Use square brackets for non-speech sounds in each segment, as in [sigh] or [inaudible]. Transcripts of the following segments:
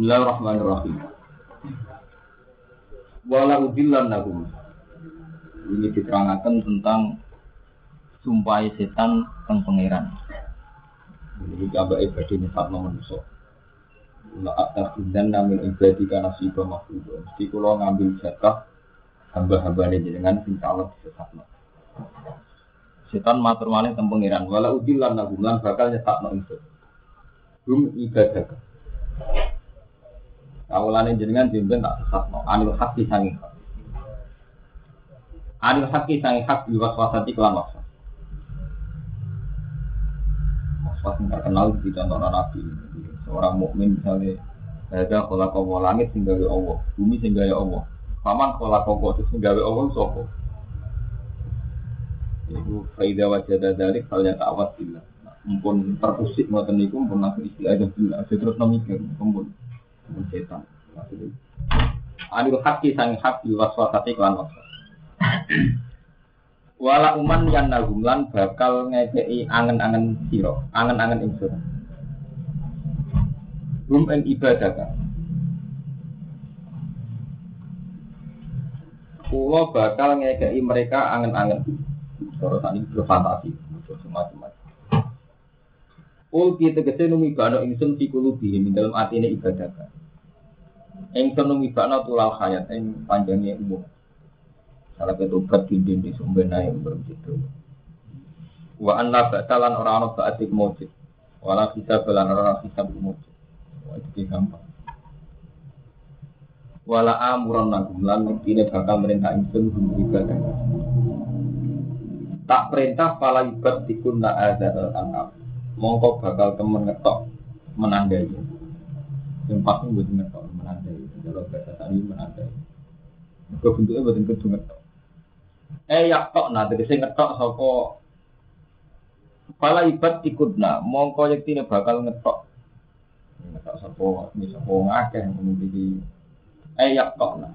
Bismillahirrahmanirrahim. Wala udillan nahum. Ini diterangkan tentang sumpah setan tentang pangeran. Ini gambar ibadah ini fatma manusia. Dan namin ibadi karena sibah makhluk. Mesti kalau ngambil zakah hamba-hamba ini dengan sing Allah disesatno. Setan matur malih tentang pangeran. Wala udillan nahum lan bakal nyetakno ingsun. Hum ibadah. Awalane jenengan jemben tak sesatno. Anil hati sangi hak. Anil haki sangi hak diwaswasati kelan waswas. Waswas yang terkenal di contoh Nabi. Seorang mukmin misalnya ada kalau kau langit tinggal Allah, bumi tinggal Allah. Paman kalau kau itu tinggal Allah sopo. Itu faida wajah dari kalian tawas bila. Mumpun terusik ngoten niku mumpun langsung istilah aja bila. Terus mumpun mumpun setan. Adil haki sang hak di waswasati kelan waswas. [clears throat] Wala uman yang nagumlan bakal ngekei angen-angen siro, angen-angen insur. Hum ing ibadah kan. Kulo bakal ngekei mereka angen-angen. Terus ini berfantasi, semacam-macam. Ul kita tegese numi bano fi kulubihim dalam atine ibadah kan. Ingsun numi bano tulal hayat ing panjangnya umur. Salah ketobat di di sumber naik begitu. Wa an la ba'talan orang orang ba'atik mujid. Wala kita belan orang kita mujid. Wah itu gampang. Wala amuran nagum lan ini bakal merintah ingsun ibadah. Tak perintah pala ibad dikunna adzal anam. Mongko bakal temen ngetok menandai. Yang pasti buat ngetok Kalau bahasa tadi menandai. Kebentuknya buat ngetok. Eh yak tok nah tegese ngetok sapa Pala ibad tikudna mongko yektine bakal ngetok. Ngetok sapa ini sapa ngakeh memiliki eh yak tok nah.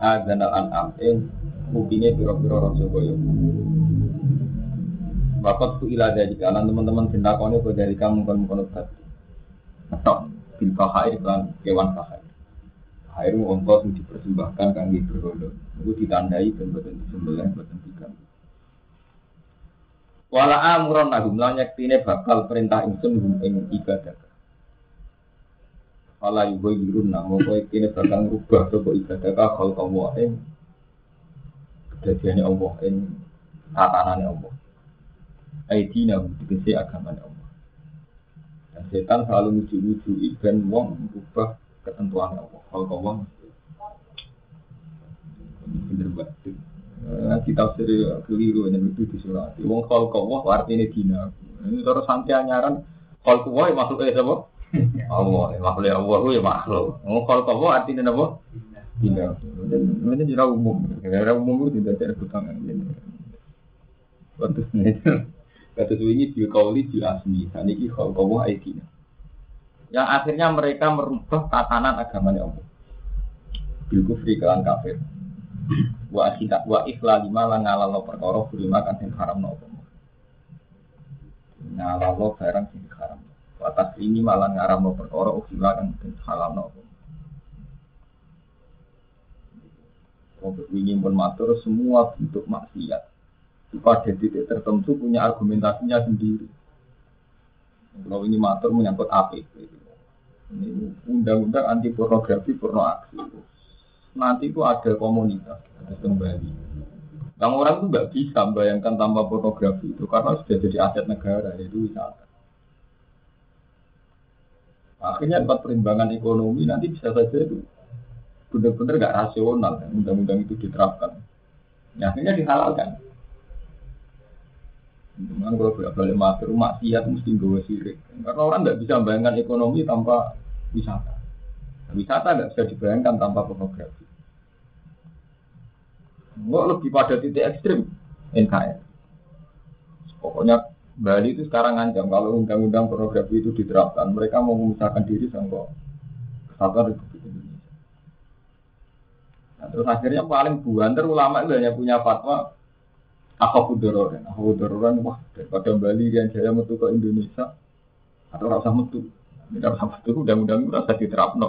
Adzanal an'am ing mungkinnya pira-pira raja kaya. Bapak tu ila dari kanan teman-teman sendakone kok dari kamu kan mengkono tadi. Ngetok bil fahair kan kewan fahair. Air ongkos yang dipersembahkan kangge berhala. Itu ditandai dan boten disembelih boten tiga. Wala amuran nagum lan yektine bakal perintah ingsun ing ibadah. Wala yugo yirun namo kowe yektine bakal ngubah sapa ibadah ka kal kamu ing kedadiane Allah ing tatanane Allah. Aidina tegese agamane Allah. Dan setan selalu muju-muju iben wong ngubah ketentuan Allah. Kalau wong bener banget. Nanti tafsir keliru yang itu di surat. Wong kalau wong artinya dina. Ini terus santai anyaran. Kalau kau wong makhluk eh apa? Allah, makhluk Allah ya makhluk. Wong kalau wong artinya apa? Dina. Ini jurah umum. Jurah umum itu tidak ada ketangan. Waktu ini, kata ini di kauli di asmi. Ini kalau kau wong dina yang akhirnya mereka merubah tatanan agamanya Allah. Bil kufri kelan kafir. Wa akhirnya wa ikhla lima lan ngalalo perkara lima kan sing haram apa. Ngalalo barang sing haram. Wa atas ini malah ngaram no perkara ukhila kan sing halal apa. Untuk ini pun matur semua bentuk maksiat pada titik tertentu punya argumentasinya sendiri. Kalau ini matur menyangkut APP. Ini undang-undang anti pornografi porno aksi. Nanti itu ada komunitas, ada kembali. Yang orang itu nggak bisa bayangkan tanpa pornografi itu karena sudah jadi aset negara yaitu wisata. Akhirnya tempat perimbangan ekonomi nanti bisa saja itu benar-benar nggak rasional undang-undang itu diterapkan. Ya, akhirnya dihalalkan. Cuman kalau bolak balik matur maksiat mesti gue sirik. Karena orang nggak bisa bayangkan ekonomi tanpa wisata. Wisata nggak bisa dibayangkan tanpa pornografi. Nggak lebih pada titik ekstrim NKR. Pokoknya Bali itu sekarang ancam kalau undang-undang pornografi itu diterapkan, mereka mau memisahkan diri sama kesatuan Republik Indonesia. Nah, terus akhirnya paling buanter ulama itu hanya punya fatwa aku kudororan, aku kudororan wah daripada Bali yang jaya metu ke Indonesia atau rasa metu, tidak rasa metu undang-undang itu rasa diterapno.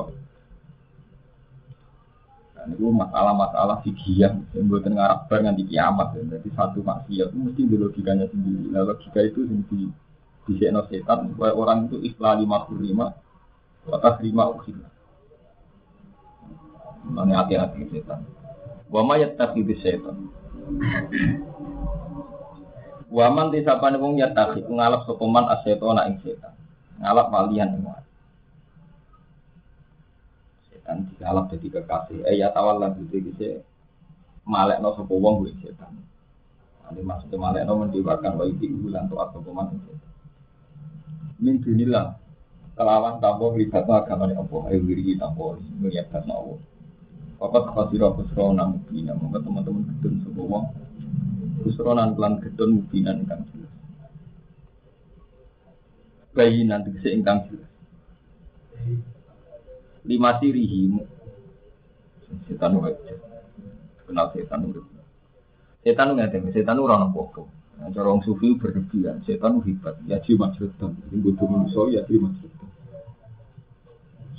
Itu masalah-masalah fikih yang buat ngarap bar nganti kiamat. Ya. Jadi satu maksiat itu mesti di logikanya sendiri. Nah logika itu sendiri di setan supaya orang itu ikhlas lima puluh lima, atas lima ukhil. Mana hati-hati setan. Wa ma yattaqi setan. Waman desa pane wong yattaqi ngalap sapa man asetona ing setan. Ngalap walian ing setan dikalap jadi kekasih. Eh ya tawal lah gitu gitu. Malek no sopo wong gue setan. Ini maksudnya malek no mendewakan wa itu bulan tuh atau peman setan. Min dunilah kelawan tampo libat agama ni apa ayo diri tampo ngeliat kan Allah. Papat khasira khusra nang mubina monggo teman-teman gedun wong. Khusra nan lan gedun mubinan kan jelas. Bayi nanti ingkang jelas lima sirihi setan wajib kenal setan urip setan ada setan orang apa Nah, cara orang sufi berlebihan, setan hebat. Ya jadi majrutan, ini butuh manusia ya jadi majrutan.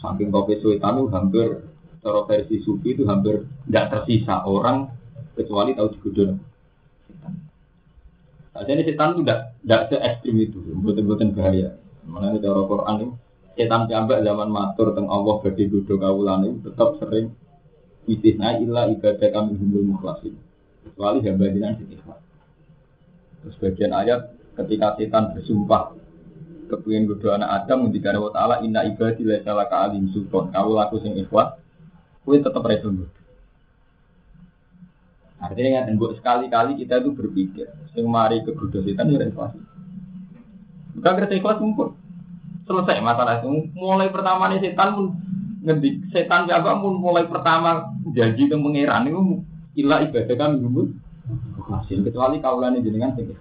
Saking kopi setan hampir, cara versi sufi itu hampir tidak tersisa orang kecuali tahu digodol setan. Nah, jadi setan itu tidak tidak se ekstrim itu, buatan-buatan bahaya. Mana cara Quran itu setan jambak zaman matur teng Allah bagi gudo kawulane tetap sering istisna illa ibadah kami humul mukhlasin. Kecuali hamba jinan sing terus bagian ayat ketika setan bersumpah kepingin gudo anak Adam ketika ada ta'ala inna ibadi la salah alim sultan. Kau laku sing ikhlas kue tetap reso Artinya yang sekali-kali kita itu berpikir, sing mari ke gudo setan ya. Bukan kerja ikhlas mumpun selesai masalah itu. Mulai pertama nih setan pun ngedik. Setan jaga pun mulai pertama janji ke pangeran itu ilah ibadah kan dulu. Masih kecuali kaulan jenengan sing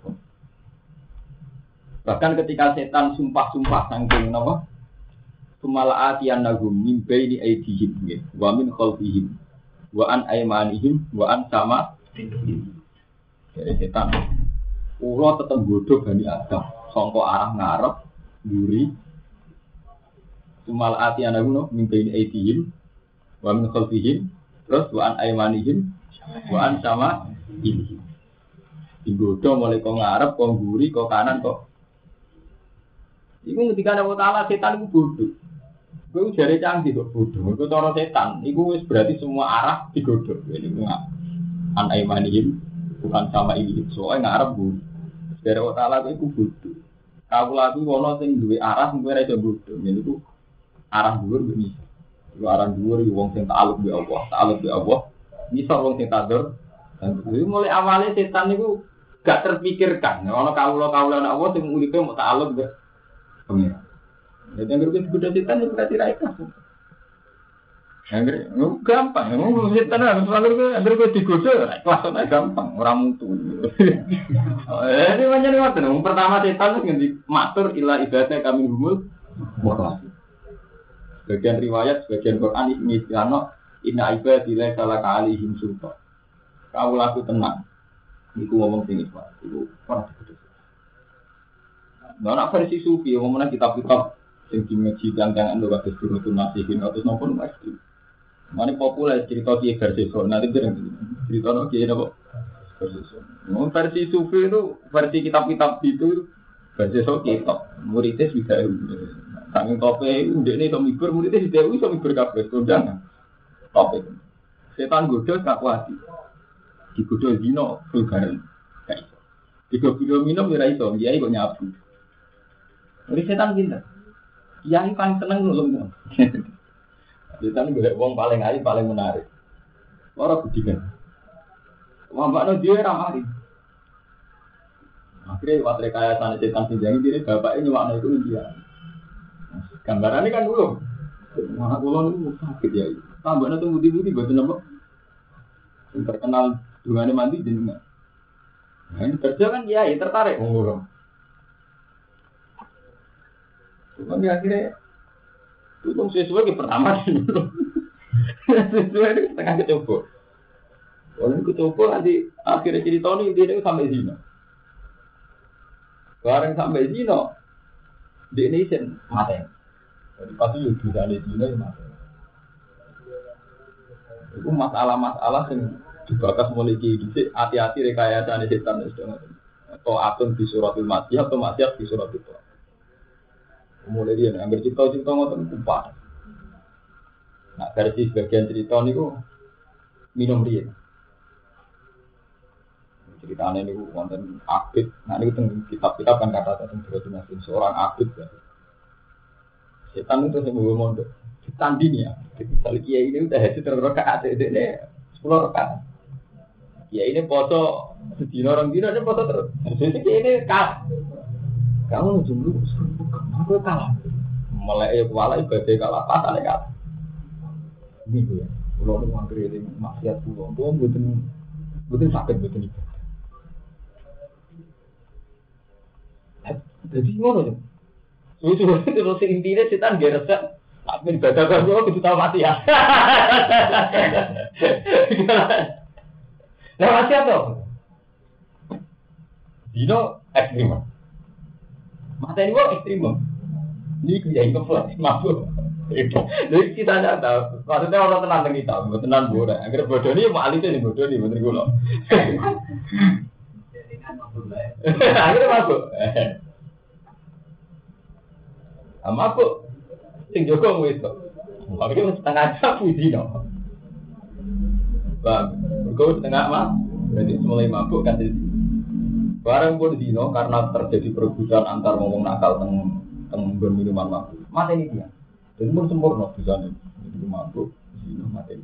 Bahkan ketika setan sumpah-sumpah sangking nama Sumala atian nagum min baini aidihim wa min khalfihim. Wa an aimanihim wa an sama. Jadi setan Allah tetap bodoh Bani Adam Songko arah ngarep Duri Sumal ati ana guna min baini aitihim wa min khalfihim terus wa an aymanihim wa an sama ini. Digoda mulai kau ngarep, kau guri, kau kanan, kau. Iku ketika ada taala setan itu bodoh. Gue jari canggih kok bodoh. Gue cara setan. Iku berarti semua arah digodok. Ini nggak an bukan sama ini. Soalnya ngarep bu. Dari Allah Taala itu bodoh. Kau lagu wono sing duwe arah, gue rasa bodoh. Ini tuh arah dhuwur mbek bisa. Lu arah dhuwur yo wong sing takluk mbek Allah, takluk mbek Allah. Bisa wong sing tadur. Itu mulai awalnya setan itu gak terpikirkan. Ono kawula-kawula anak Allah sing uripe mau mbek pengira. Jadi yang berikut kuda setan itu berarti ra Angger gampang, ngomong setan harus selalu angger kowe digoda ikhlas gampang, ora mutu. [laughs] Eh, ini macam ngoten. Pertama setan ngendi matur ila ibadah kami humul mukhlas. Sebagian riwayat, sebagian Quran ini istilahnya Inna ibadillah salah kalihim sultan. Kau laku tenang. Iku ngomong sing ikhlas. Iku pernah diputus. Nah, nak versi sufi, ngomongnya kitab-kitab sing dimeji jangan lo kata suruh tuh nasihin atau nopo ekstrim. Mana populer cerita kiai versi so, nanti bilang cerita no kiai nopo versi so. Versi sufi itu versi kitab-kitab itu versi so kitab. Muridnya sudah Saking tope udah ini iso mibur, muridnya di dewi iso mibur kabeh kondangan. Tope. Setan godo tak kuati. Di godo zino vulgaren. Kayak iso. Di godo minum ya iso, dia kok nyabu. Jadi setan pinter. Kiai paling seneng nulung. Setan gue wong paling ayu paling menarik. Orang budikan. Wah, mbak dia ramari. Akhirnya waktu kaya sana setan sinjangi dia bapaknya itu dia. Gambarannya kan dulu. Maka kulon itu sakit ya. Tambahnya tuh budi-budi buat nama. Yang terkenal dengan mandi jenengan. Nah ini kerja kan ya, tertarik ngurung. Cuma di akhirnya dong sesuai ke pertama dulu. [laughs] sesuai itu setengah kecoba. Kalau kecoba nanti akhirnya cerita ini dia sampai zina. Bareng sampai zina, di ini sen mati. Jadi pasti ya bisa ada dina ya mati. Itu masalah-masalah yang dibakas mulai gigi. Hati-hati rekayasa setan itu. Atau atun di surat mati atau mati di surat itu. Mulai dia, ambil cerita-cerita ngotot kumpah. Nah versi sebagian cerita ini minum dia. Ceritanya ini konten abid. Nah ini kitab-kitab kan kata tentang berarti seorang abid. Ya. Setan itu saya mau mondok. Ditandini ya. Misalnya kiai ini udah hasil terus rakaat itu ini sepuluh rakaat. Kiai ini foto sedino orang dino ini foto terus. Jadi kiai ini kalah. Kamu dulu aku kalah. Mulai kuala ibadah kalah pas ada kalah. Ini gue ya. Kalau lu mau ini maksiat pulau, gue butuh butuh sakit butuh ibadah. Jadi ngono Lucu [laughs] terus intinya setan dia resep. Tapi ibadah kan gue kudu tahu mati ya. [laughs] Nah mati apa? Dino ekstrim. Mata ini gue ekstrim. Ini kerja yang kepala mabuk. Jadi kita tahu. Maksudnya orang tenang dengan kita, bukan tenang bodoh. Agar bodoh ini mau alih ini bodoh ini bener gue Akhirnya mabuk. Mabuk. Sing Joko itu. Tapi kan setengah jam puji no. Bang, kau setengah mah, berarti mulai mabuk kan jadi. Barang pun dino karena terjadi perebutan antar ngomong nakal teng teng minuman mabuk. Mati ini dia. Jadi pun sempurna bisa nih. Jadi mabuk, dino mati.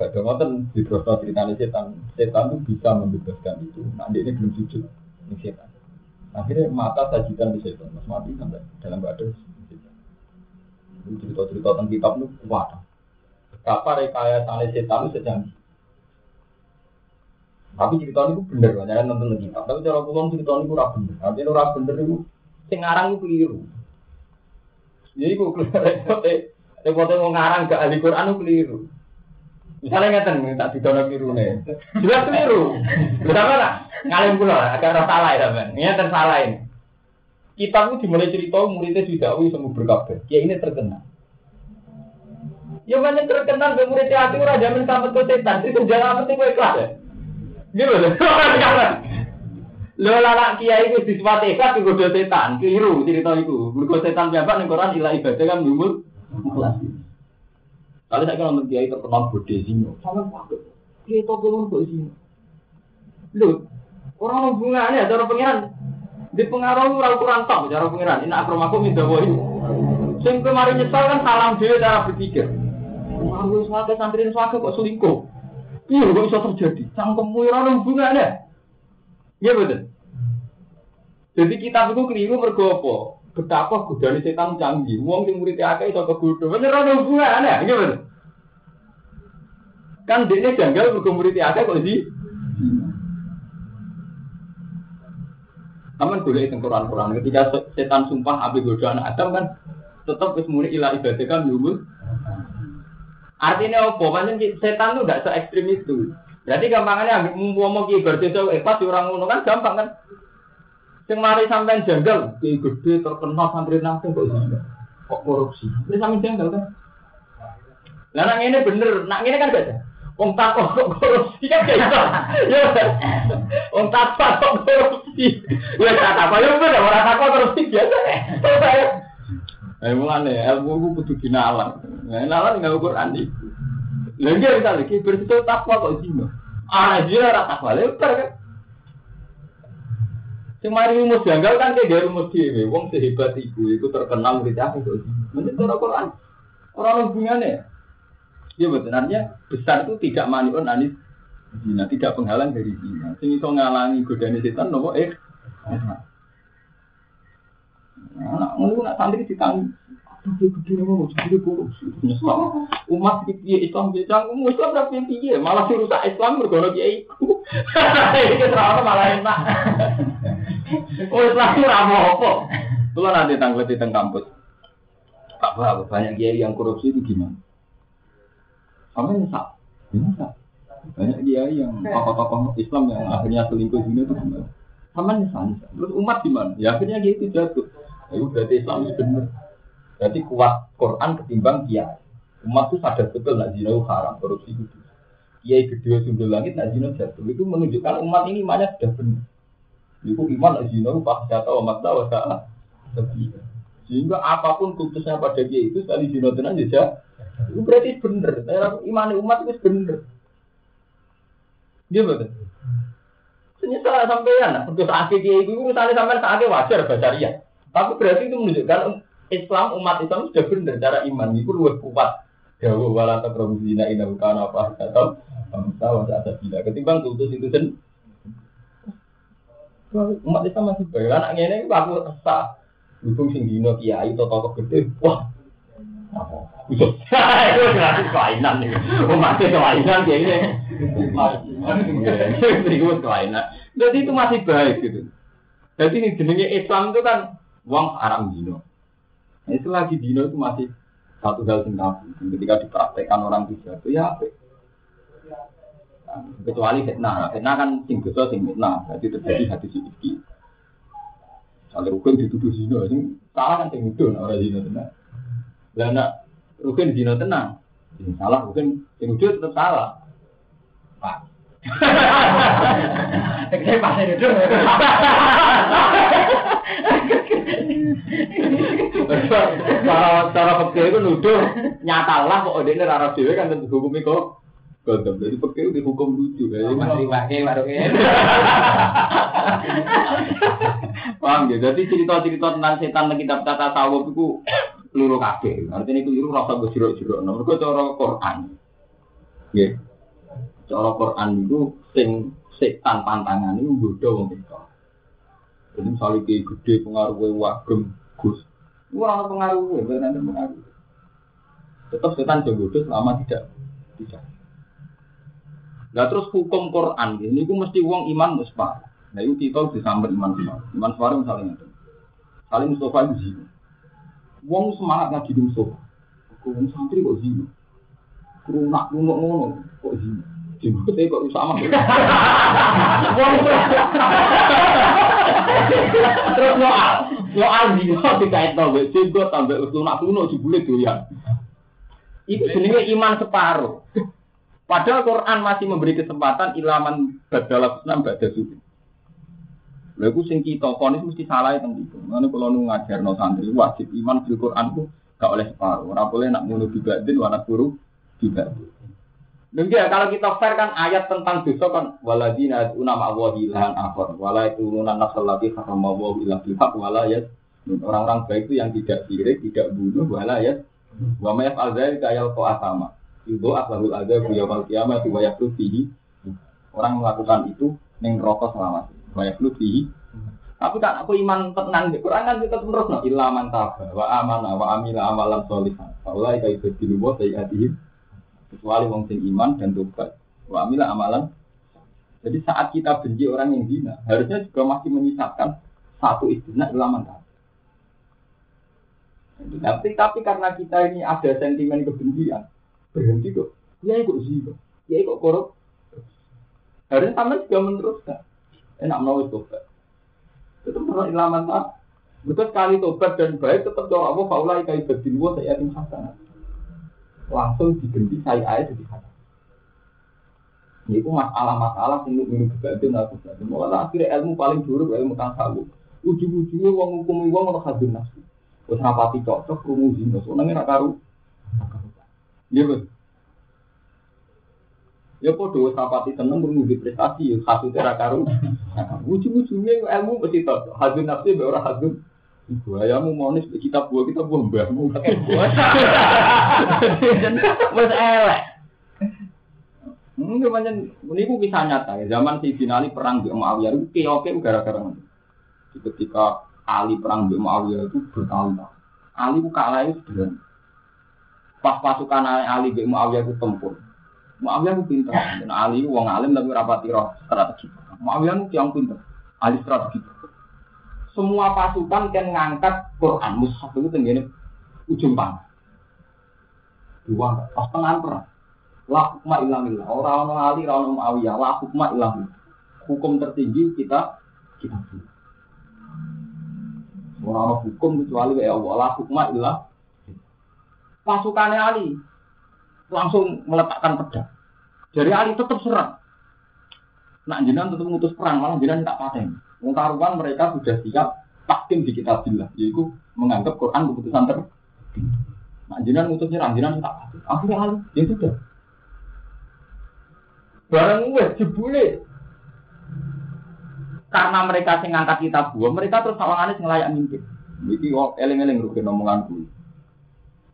Gak ada ngoten di proses ceritanya setan. Setan itu bisa membebaskan itu. Dia ini belum sujud. Ini setan. Akhirnya mata sajikan di setan, mas mati sampai dalam badan. Cerita-cerita tentang kitab itu kuat. Betapa rekayasa setan itu sejanji. Tapi cerita itu bener, banyak nonton kitab. Tapi cara pulang cerita itu ora bener. Artinya ora bener itu, sing ngarang itu keliru. Jadi kok repot repot mau ngarang ke ahli Quran itu keliru. Misalnya ngeten tak didono kirune. Jelas keliru. Betapa lah ngalim kula agak ora salah ya sampean. Ngeten salah ini. Kita itu dimulai cerita muridnya didakwi semua berkabeh. Ya ini terkenal. Ya mana terkenal ke muridnya hati ora jamin sampai ke setan. Itu jangan mesti kowe ikhlas ya. Gitu loh. [laughs] Lho lala kiai itu disifati ikhlas digoda setan, keliru cerita itu. Mergo setan jabat ning Quran ilah ibadah kan lumut ikhlas. Kalau saya kalau kiai terkenal bode zino, sama pakai kiai toko pun kok zino. Lu orang hubungannya cara pengiran di pengaruh orang kurang top cara pengiran. Ini akromaku minta boy. Sing kemarin nyesal kan salam dia cara berpikir. Aku suatu santri suatu kok selingkuh. Iya kok bisa terjadi. Cangkemmu orang hubungannya. Iya betul. Jadi kita itu keliru mergo betapa godane setan canggih. Wong sing murid akeh iso kegodho. Bener ora hubungane, gimana? Kan dene janggal mergo murid akeh kok di Taman boleh itu Quran-Quran. Ketika setan sumpah api godo anak Adam kan tetap wis muni ibadah kan lumul. Artinya apa? Pancen setan itu tidak se ekstrim itu. Berarti gampangannya ngomong ki berarti eh pas orang ngono kan gampang kan. Sing mari sampean janggal, ki gede terkenal santri nang kok kok korupsi. Ini sampean janggal kan. Lah nak ngene bener, nak ngene kan beda. Wong takok kok korupsi kan kayak gitu. Ya. Wong takok kok korupsi. Ya tak apa ya bener ora takok korupsi biasa. Eh mulane ilmu ku kudu dinalar. Nah, nalar enggak Quran iki. Lha iki misalnya ki bersito takwa kok zina. Ah, dia ora takwa lebar kan. Sing mari rumus janggal kan kayak dari rumus dhewe. Wong sehebat iku iku terkenal murid aku kok. Menurut cara Quran orang hubungannya. Ya betul, artinya besar itu tidak maniun anis zina, tidak penghalang dari zina. Sing iso ngalangi godane setan nopo eh. Nah, ngono nak santri ditanggung tapi gede nopo jadi korupsi. Umat piye Islam piye canggung Islam ora piye malah rusak Islam mergo kiai. [laughs] Iki terlalu malah enak. [laughs] Oh Islam ora apa. Kulo nanti tanggal di teng kampus. Pak banyak kiai yang korupsi itu gimana? Sama nyesal. Nyesal. Banyak kiai yang tokoh-tokoh Islam yang akhirnya selingkuh sini itu gimana? Sama nyesal, Terus umat gimana? Ya akhirnya gitu jatuh. Ya berarti Islam itu benar. Berarti kuat Quran ketimbang kiai. Umat itu sadar betul nak zina itu haram, korupsi itu. Kiai gede sundul langit nak zina jatuh. Itu menunjukkan umat ini imannya sudah benar. Itu iman nak zina itu jatuh umat tahu salah. Sehingga apa pun kultusnya pada dia itu sekali zina tenan saja. Itu berarti benar. Iman umat itu benar. Dia betul. Senyesal sampean, akhir dia itu misalnya sampean saatnya wajar bacaria. Tapi berarti itu menunjukkan Islam umat Islam sudah benar cara iman itu lebih kuat. Jauh wala takrabu zina ina bukan apa atau tahu ada tidak. Ketimbang kultus itu sen. Umat Islam masih baik. Anaknya ini aku sah. Hubung sing dino kiai atau tokoh gede. Wah, itu. Berikut kelainan. Jadi itu masih baik gitu. Jadi ini jenenge Islam itu kan uang haram dino. Nah, itu lagi dino itu masih satu hal yang tabu. Ketika dipraktekkan orang tiga itu ya apa? Nah, kecuali fitnah. Fitnah kan sing besar sing fitnah. Jadi terjadi hati sedikit. Kalau rukun dituduh zina, sing salah kan sing itu orang zina tenang. Dan rukun zina tenang. Sing salah rukun sing itu tetap salah. Pak. Saya pasti itu. Cara cara fakir itu nuduh nyata lah kok dia rara dewe kan tentu hukum itu Gondom, jadi fakir dihukum lucu. Masih pakai warungnya. Paham ya? Jadi cerita-cerita tentang setan di kitab tata sawab itu peluru kabeh. Artinya itu peluru rasa gue jeruk-jeruk. Nomor gue cara Quran. Ya. Cara Quran itu sing setan pantangan itu bodoh. Jadi misalnya kayak gede pengaruh wagem gus. Wah pengaruh benar pengaruh. Tetap setan jodoh selama tidak tidak. Nah terus hukum Quran ini itu mesti uang iman muspah. Nah itu kita disamber iman semua. Iman semua misalnya itu. Saling Mustafa itu zina. Uang semangat ngaji di Mustafa. Kau santri kok zina. Kerunak kerunak ngono kok zina. Jenggot kok sama. [laughs] Terus soal, soal zina dikait tahu, jenggot tambah kerunak kuno jebule doyan. Itu jenenge iman separuh. Padahal Quran masih memberi kesempatan ilaman badal enam badal suci. Lalu sing kita konis mesti salah itu itu. Mana kalau nu ngajar no santri wajib iman di Quran itu gak oleh separuh. Orang boleh nak mulu dibadin, wana guru dibadin. Demikian kalau kita fair kan ayat tentang dosa kan waladina itu nama Allah ilahan akhor wala itu nunan nafsal lagi karena Allah ilah bilhaq wala ya orang-orang baik itu yang tidak sirik tidak bunuh wala ya wa mayaf alzai kayal ko asama itu aslahul ada yaumul kiamat wa yaklu fihi. Orang melakukan itu ning rokok selama wa yaklu fihi. Tapi kan aku iman tenang di Quran kan kita terus no ilaman taba wa amana wa amila amalan sholihan. Faulai ka ibadilu wa sayyatihim. Kecuali wong sing iman dan tobat. Wa amila amalan jadi saat kita benci orang yang zina, harusnya juga masih menyisakan satu istilah ilaman taba. Tapi, tapi karena kita ini ada sentimen kebencian, berhenti kok. Ya kok zina, ya kok korup. Harusnya sama juga meneruskan. Enak mau tobat. Tetap perlu ilaman tak. Betul sekali tobat dan baik tetap doa Allah faulai kai berdin wa saya tim hasanah. Langsung diganti saya ayat jadi hasanah. Ini masalah-masalah yang minum kebatin aku jadi. Malah akhirnya ilmu paling buruk ilmu tasawuf. Ujung-ujungnya uang hukum uang orang hadun nafsu. Terus rapati cocok rumus zina. Soalnya nggak karu. Iya betul. Ya podo sapati tenang bermuji prestasi ya kasus era karu. Ujung-ujungnya ilmu mesti tahu. Hadun nafsi be hadun. Ibu ayahmu monis kita buah kita buah mbahmu. Mas [laughs] elek. Mungkin macam ini bisa nyata ya. Zaman si Binali perang di Muawiyah itu oke gara-gara ketika Ali perang di Muawiyah itu bertahun-tahun. Ali ku kalah itu sederhana pas pasukan Ali bin Muawiyah itu tempur. Muawiyah itu pintar, dan Ali itu wong alim tapi rapati roh strategi. Muawiyah itu yang pintar, Ali strategi. Semua pasukan kan ngangkat Quran mushaf itu ujung panah. Dua, pas tengah perang. La hukma ilamillah. Orang orang Ali, orang Muawiyah. La hukma ilamillah. Hukum tertinggi kita kita Orang hukum kecuali ya Allah. La hukma ilah pasukannya Ali. langsung meletakkan pedang. Dari Ali tetap serang. Nak jenengan tetap mengutus perang, malah jenengan tak paten. Wong karuan mereka sudah siap takdim di kitabillah, yaitu menganggap Quran keputusan ter. Nak jenengan ngutus nyerang, tak. Akhirnya Ali, ya sudah. Barang wes jebule. Karena mereka sing ngangkat kitab buah, mereka terus sawangane sing layak mimpin. Iki kok eling-eling rugi omonganku.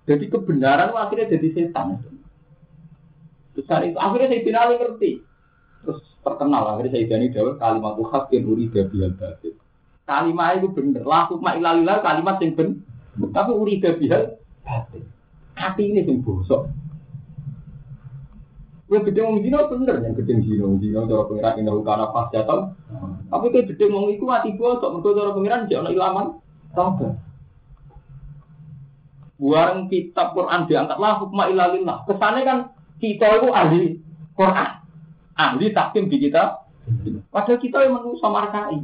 Jadi kebenaran akhirnya jadi setan. Hari itu akhirnya saya finali ngerti. Terus terkenal akhirnya saya jadi dawuh kalimat hakin uri bihal. Kalimat itu bener. Laku ma ilalillah kalimat yang bener. Tapi uri bihal batil. Hati ini yang bosok. Gue gede ngomong zina bener yang gede zina zina cara pengiran indah kana pas jatuh. Tapi kayak gede ngomong itu hati bosok. Mereka cara pengiran jangan ilaman. Sabar. Buang kitab Quran diangkatlah hukma ilalillah. Kesannya kan kita itu ahli Quran. Ahli takkim di kita. Padahal kita yang manusia markai.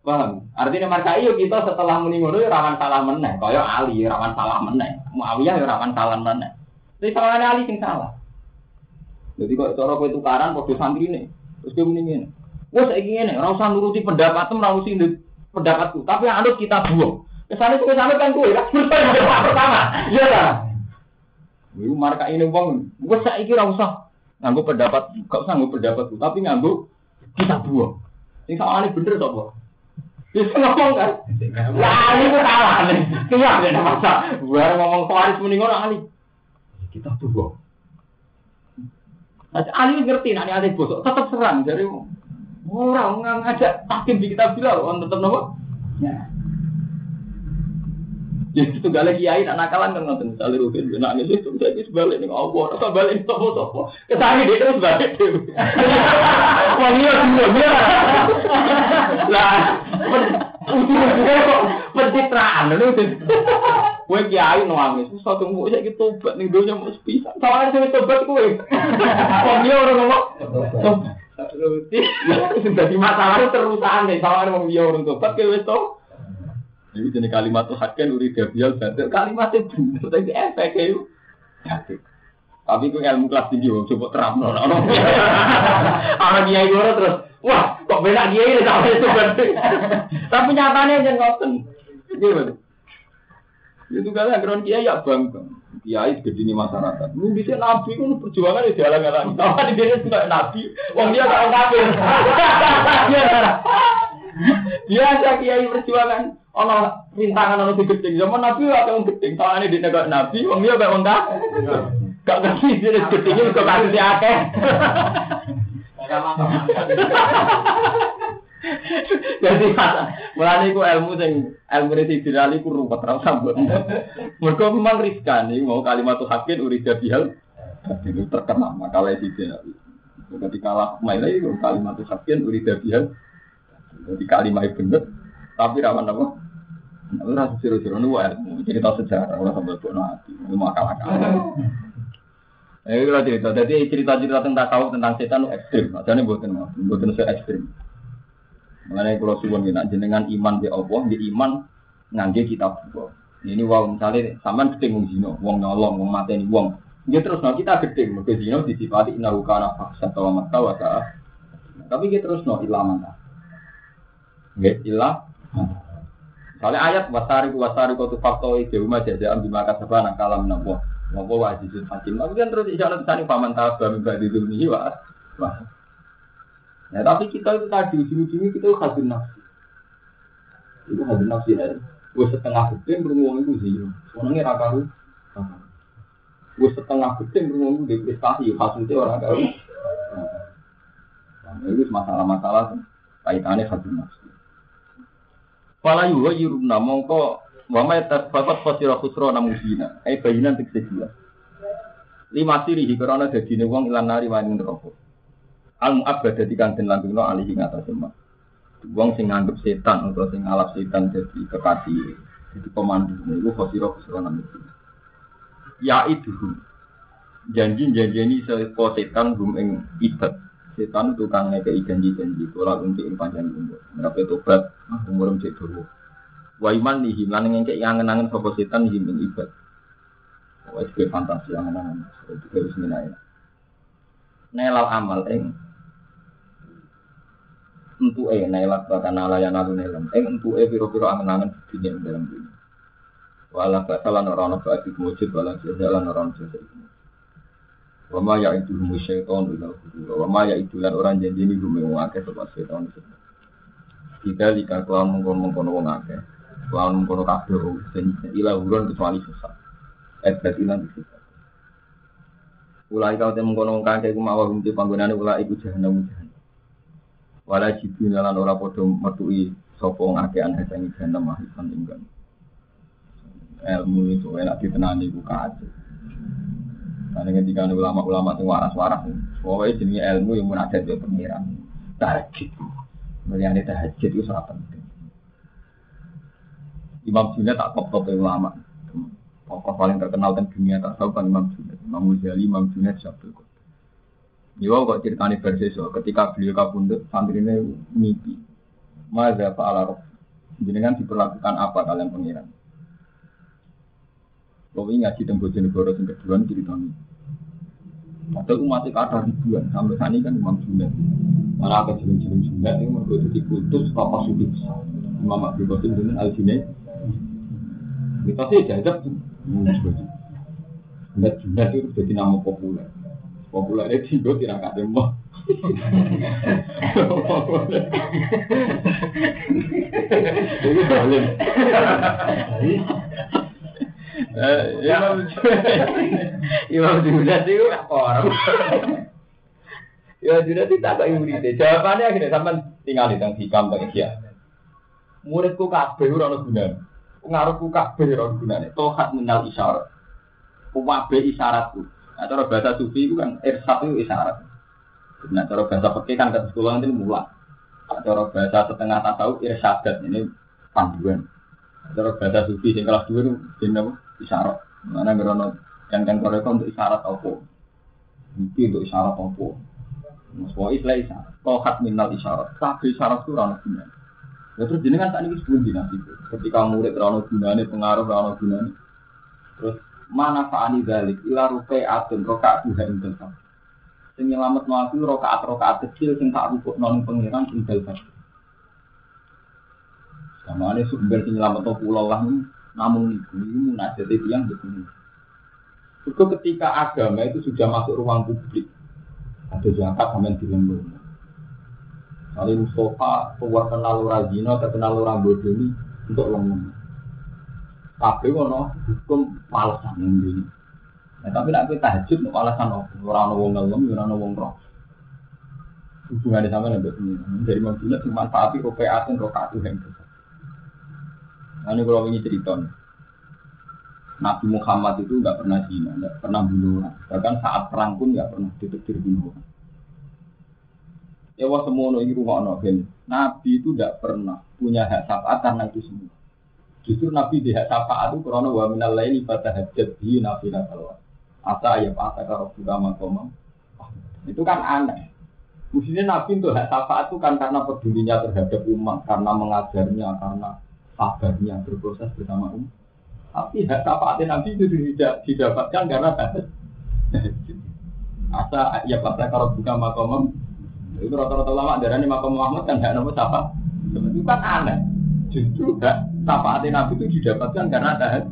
Paham? Artinya markai yuk kita setelah meninggal rawan salah meneng. Kaya Ali rawan salah meneng. Muawiyah ya rawan salah meneng. Tapi salahnya Ali sing salah. Jadi kok cara kowe tukaran santri ini. Terus kowe muni ngene. Wes saiki ngene, ora usah nuruti pendapatmu, ora usah pendapatku, tapi anut kita buang. Ke sana itu ke sana kan gue, kan [laughs] pertama, iya lah. Ibu marka ini uang, gue saiki ora usah nganggo pendapat, gak usah nganggo pendapatku, tapi nganggo kita buang. Ini ini bener toh, Bu? Bisa ngomong kan? Lah ini gue salah nih. Iya, ada masa. Gue ngomong Faris mendingan Ali. Kita buang. Nah, Ali ngerti, nanti Ali bosok, tetap serang. Jadi orang ngajak takim di kita bilang, on tetap nopo. Ya. Ya itu gak lagi kiai nak nakalan kan ngoten. Misalnya Rukin nak nangis itu saya itu balik nih Allah. Atau balik sopo ke sana dia terus balik tuh [laughs] wah iya semua dia lah ujung-ujungnya kok pencitraan itu Kue kiai nangis, satu tunggu saya gitu tobat nih dunia mau sepisah. Soalnya saya tobat kue. Wong dia orang ngomong. [laughs] Jadi masalah terusan nih, soalnya mau dia orang tobat kue itu. Jadi jenis kalimat tuh hakken uri gabial batil kalimat itu bener tapi efek itu. Tapi gue ilmu kelas tinggi, coba nono. [laughs] Orang dia itu terus, wah kok beda dia ini sama itu Tapi nyatanya jangan ngoten. Gimana? Itu kan akhirnya kiai ya bang, kiai gede di masyarakat. Ini bisa nabi kan perjuangan di jalan jalan. Tahu di dia juga nabi, wong dia tak kafir. [laughs] Biasa kiai perjuangan. Ono rintangan ono digedeng zaman Nabi wae wong gedeng. Tawane di negara Nabi wong liya kok wong ta. Gak ngerti jenis gedenge kok kasus akeh. Jadi mulane iku ilmu sing ilmu resi dirali ku ruwet ra sambut. Mergo memang riskan iki mau kalimat hakin urida bihal itu terkenal makalah di Jadi kalah maila itu kalimat hakin urida bihal. Jadi kalimat bener tapi rawan apa? Itu rasa siru-siru nu Jadi tahu sejarah orang sampai buat nanti. Itu akal akal. Eh kalau cerita, jadi cerita-cerita tentang tahu tentang setan ekstrim. Jadi buatin buatin se ekstrim. Mengenai kalau suwon kita jenengan iman di Allah, di iman ngangge kita buat. Ini wow misalnya sampean gede wong zina, wong nyolong, wong mateni wong. Dia terus no kita gede, mergo zina disifati innahu kana faksa wa mata wa Tapi kita terus no ilaman. Nggih, ilah Soalnya ayat wasari wasari kau tuh faktor itu rumah jaja ambil makan sebanyak kalam nabo nabo wajibul hakim. Tapi kan terus isyarat sana paman tahu bahwa di dunia wah. Ya tapi kita itu tadi ujung-ujungnya kita hadir nafsi. Itu hadir nafsi ya. Gue setengah gede beruang itu sih. Orangnya rakaru. Gue setengah gede beruang itu depresi. Hasilnya orang kau. Nah, itu masalah-masalah kaitannya hadir nafsi. Fala yuwa yurubna mongko wa ma tasfaqat fasira khusra namusina. Eh bayinan tik sedia. Lima sirihi karena dadine wong ilan nari wani neraka. Al mu'abbad dadi kanten langgengno alihi ngatasé mak. Wong sing nganggep setan atau sing ngalap setan jadi kekasih, jadi pemandu itu fasira khusra namusina. Ya itu janji-janji ini setan gum ing ibadah setan tukang ngekei janji-janji tolak untuk ing panjang umur ngapain tobat ah, umur cek dulu wa iman nih lan ngekei yang angen sapa setan nih ing ibad Wah, itu fantasi mana itu harus minai. Nelal amal eng untuk eh nelal bahkan nalayan alu nelam eng untuk eh piro piro angen angen dunia dalam dunia. Walau basalan orang orang baik mujib walau jalan orang jalan. Wama ya itu humu syaiton ila hudura. Wama ya itu lan orang janji ini humu ngake sebab syaiton. Kita jika kelawan mengkono-mengkono wong akeh. Kelawan mengkono kabeh ila huron kecuali sesat. Ebet ilan kita. Ulai kau temu kono kakek ku mawa hum panggonane ulai iku jahanam jahanam. Wala jibu lan ora padha metui sapa wong akeh an ingkang. Ilmu itu enak ditenani ku kacau. Karena ketika ulama-ulama itu waras-waras, pokoknya jenis ilmu yang munajat dia pengiran. Tahajud. Melihat tahajud itu sangat penting. Imam Junaid tak top-top ulama tokoh paling terkenal dan dunia tak tahu kan Imam Junaid, Imam Ghazali, Imam Junaid, Syabdul Qadir. Yo kok ceritanya berseso ketika beliau kabundut santrinya mimpi. Mada fa'ala roh. Jenengan diperlakukan apa kalian pengiran? Ini ngaji tembok jenegoro yang kedua cerita ini. Padahal umat ada ribuan sampai saat ini kan Imam Junaid. Mana ada jenis-jenis Junaid itu mereka jadi kultus papa sufi besar. Imam Abdul Qasim dengan Al Junaid. Kita sih jajak tuh. Junaid Junaid itu jadi nama populer. Populer itu juga tidak ada mau. [laughs] Itu paling. [laughs] Imam [laughs] Imam Junaid itu orang. [laughs] Ya Junaid itu tak kayak murid. Jawabannya akhirnya sampai tinggal di tengah hikam bagi dia. Muridku kabeh ora ono gunane. Pengaruhku kabeh ora ono gunane. Tohat menal isyarat. Kuwabe isyaratku. Nah, cara bahasa sufi itu kan irsat itu isyarat. Nah, cara bahasa pekeh kan ke sekolah nanti mulai. Nah, cara bahasa setengah tasawuf irsyadat ini panduan. Nah, cara bahasa sufi yang kelas dua itu jenis isyarat. Mana ngerono yang kan untuk isyarat apa? Mungkin untuk isyarat apa? Semua istilah isyarat. Tohat minal isyarat. Tapi isyarat itu rana guna. Ya terus jenengan tak ini sebelum dinasti itu. Ketika murid rana gunane, pengaruh rana gunane. Terus mana fa'ani dalik ila rupai atun rokaat tuha indal fajr. Sing nyelamet mati rokaat rokaat kecil sing tak rukuk non pengiran indal fajr. Sama ini sumber sing nyelamet to pulau lah namun itu ini munajat itu yang begini. Juga ketika agama itu sudah masuk ruang publik, ada zakat sama di lembur. Kali Mustafa keluar kenal orang zina, terkenal orang bodoh ini untuk lembur. Tapi kono hukum alasan yang ini. Nah, tapi nak kita tahajud untuk alasan? Orang wong ngelem, orang wong roh. Hubungannya sama dengan ini. Dari maksudnya cuma tapi rokaat dan rokaat itu. Nah, ini kalau ini cerita. Nabi Muhammad itu nggak pernah zina, nggak pernah bunuh orang. Bahkan saat perang pun nggak pernah ditetir bunuh orang. Ya wah semua ini rumah ben. Nabi itu tidak pernah punya hak syafaat karena itu semua. Justru Nabi di hak syafaat itu karena wa minal laili fatahajjat bi nafila salawat. Asa ya asa karo buka makomam. Itu kan aneh. Mestinya Nabi untuk hak syafaat itu kan karena pedulinya terhadap umat, karena mengajarnya, karena sabarnya berproses bersama umat. Tapi hak syafaatnya Nabi itu tidak didapatkan karena tahajud. [laughs] Asa ya asa karo buka makomam. Itu rata-rata lama darah ini makom Muhammad kan hak nama syafaat. Itu kan aneh. Justru hak syafaat Nabi itu didapatkan karena tahajud.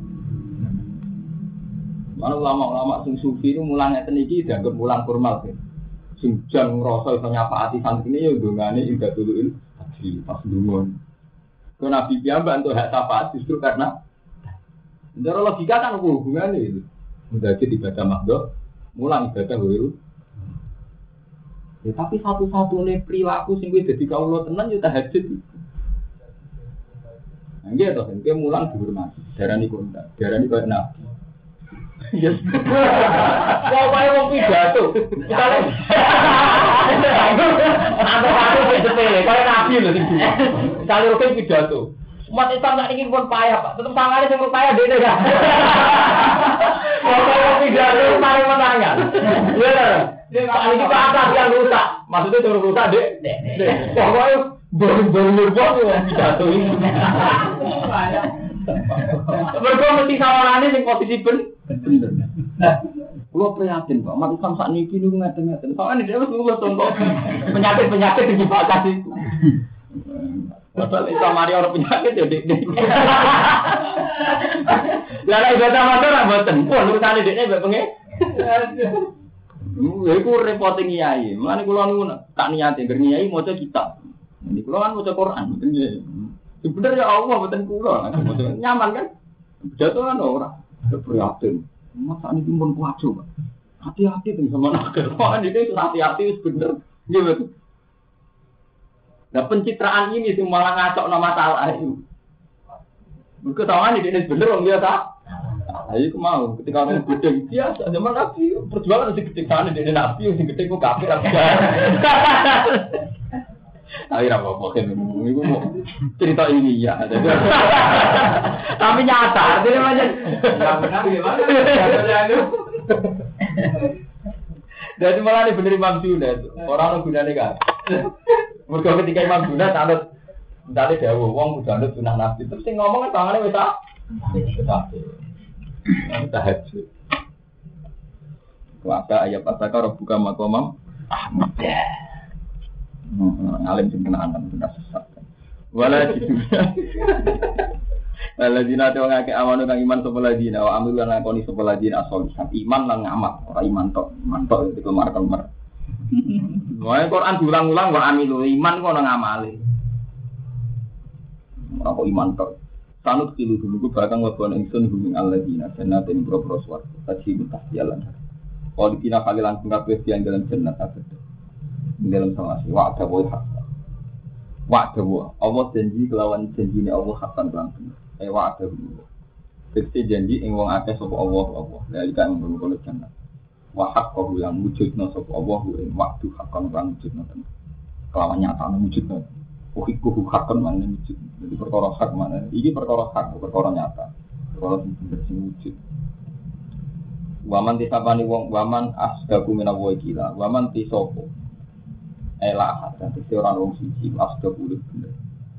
Mana ulama-ulama sing sufi itu mulangnya teniki dianggap mulang formal sih. Sing jan ngrasa iso nyafaati santri ini ya dongane indah duluin pas dungon. Kalau Nabi piyambak untuk hak syafaat justru karena Cara logika kan hubungannya itu. Menjadi dibaca makdo, mulang ibadah wiru. Ya, tapi satu-satunya perilaku sing jadi kaulo tenan ya tahajud. Nah, gitu, dia mulang dihormati. Darah ini kontak, ini kayak nabi. Yes. Wah, kaya mau pidato. Misalnya, atau aku kayak sepele, kaya nabi sing. Misalnya pidato. Umat Islam tak ingin pun payah, Pak. Tangannya yang payah kaya mau pidato, menangan. Iya, Pak atas yang rusak. Maksudnya turun rusak, dek. Pokoknya baru-baru ya pidato ini. Mesti sing posisi ben bener. Kulo prihatin Pak, mati Islam sak niki niku ngeten-ngeten. Soalnya dia wis lulus contoh penyakit-penyakit di bakas itu. Padahal Islam mari orang penyakit ya dik. Lah nek ibadah motor ra mboten. Wah, urusane dekne mbek pengen. Ya iku repote kiai. Mulane kula niku tak niati ngger kiai maca kitab. Ini kula kan maca Quran, ya. Bener ya Allah mboten kula. Nyaman kan? Jatuh kan ora. Prihatin. Masa ini pun kuat coba. Hati-hati tuh sama nakal. Wah, ini hati-hati bener. Gitu. Nah pencitraan ini sih malah ngacok nama masalah itu. Ketahuan ini bener orang biasa. Ayo aku mau ketika orang gede biasa zaman nabi perjuangan si gede sana di nabi si gede kok kafir Ayo apa apa kan itu mau cerita ini ya. Tapi nyata artinya macam. Benar gimana? Jadi malah ini bener Imam. Orang gunanya kan. Mereka ketika Imam Junaid anut Misalnya dawa, wong udah anut sunah nabi Terus sing ngomong kan tangannya wis tak Tahajud Waka ayat pasaka rabbuka makomam Ahmad Alim sing kena kena sesat [laughs] Wala jitu. Waladina te wong akeh amanu kang iman sapa ladina wa amil lan lakoni sapa ladina asolihan iman lan ngamal. Ora iman tok. Iman tok itu kemar kemar Wah Quran diulang-ulang wa amilu. Iman kok ora ngamali. Aku iman tok. Sanut kilu dulu ku bakal ngelakuin ingsun hubung alladzina jannatin boro-boro swarga. Tajri min jalan Kalau dikira kali langsung kabeh yang dalam jannat ada dalam sama si wa ada boy hak wa ada Allah janji kelawan janji ini Allah hakkan langsung eh wa ada Fiksi janji ing wong akeh sapa Allah Allah dari kan mengkono jannat wa haqqahu yang wujudna sapa Allah ing waktu hakkan lan wujudna kelawan nyata wujudna Uhikuhu hakon mana wujud. Jadi perkara hak mana. Ini perkara hak, perkara nyata. Perkara sing bener wujud. Waman tisapani wong waman asdaku mina wa gila. Waman tisopo. Elah dan tisi orang wong siji asdaku lebih bener.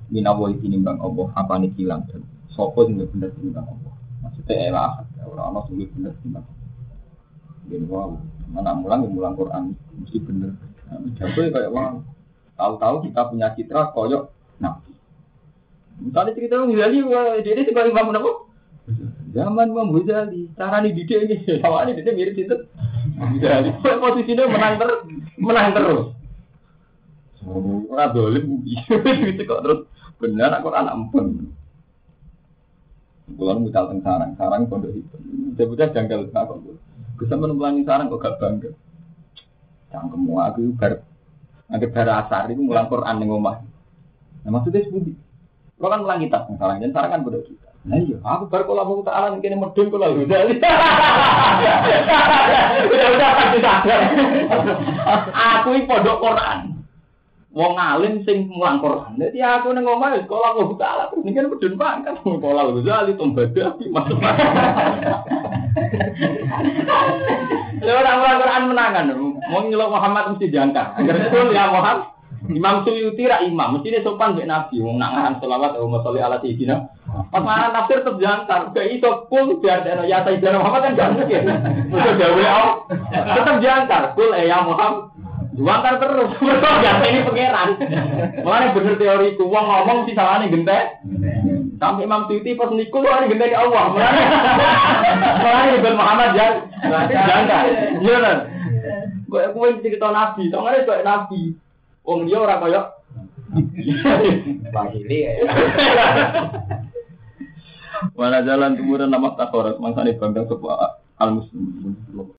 Mina wa tinimbang Allah apa nih hilang dan sopo sing bener tinimbang Allah. Maksudnya elah orang orang sing bener tinimbang Allah. Jadi wow, mana mulang mulang Quran mesti bener. Nah, Jago kayak wow. Tahu-tahu kita punya citra koyok nabi. Misalnya cerita Imam Ghazali, dia ini sebagai Imam apa? Zaman Imam Ghazali, cara nih didik ini, ini [laughs] didik mirip itu. Ghazali, posisinya menang terus, menang terus. Ora dolim [laughs] gitu kok terus benar aku anak empun. Kulo mutal teng sarang, sarang pondok itu. Sebutnya janggal kok. Bisa menempuani sarang kok gak bangga. Cangkemmu aku bar Agar bara asar itu mulang Quran ning omah. Nah maksudnya seperti Lo kan mulang kitab misalnya, dan sekarang kan bodoh kita. Nah iya, aku baru kalau mau taala mungkin medun kalau [laughs] udah. Udah udah pasti sadar. [laughs] Aku ini pondok Quran. Wong alim sing mulang Quran. Jadi aku ning omah wis kalau mau taala terus ini kan medun kan kalau udah ali tombada masuk. [laughs] Lha ora Quran menangan. Mau nyelok Muhammad mesti diangkat. Agar itu ya Muhammad. Imam Suyuti ra imam, mesti dia sopan mbek Nabi. Wong nak ngaran selawat Allahumma sholli ala sayyidina. Pas mana tafsir tetep jantar. Gak pun biar ada ya sayyidina Muhammad kan gak mungkin. Mesti gawe Allah. Tetep jantar. Kul ya Muhammad. Juantar terus. [laughs] Mergo gak ini pangeran. Mulane bener teoriku wong ngomong mesti salahane gentek. Sampai Imam Suyuti pas niku lu hari gentek Allah. Mulane [laughs] mulane Ibnu Muhammad jangan jangan. Iya kan? Gue gue cerita nabi, soalnya kayak nabi. Wong dia orang kayak [laughs] Bahili ya. Mana jalan kemudian nama takorat, mangsa nih bangga al muslim.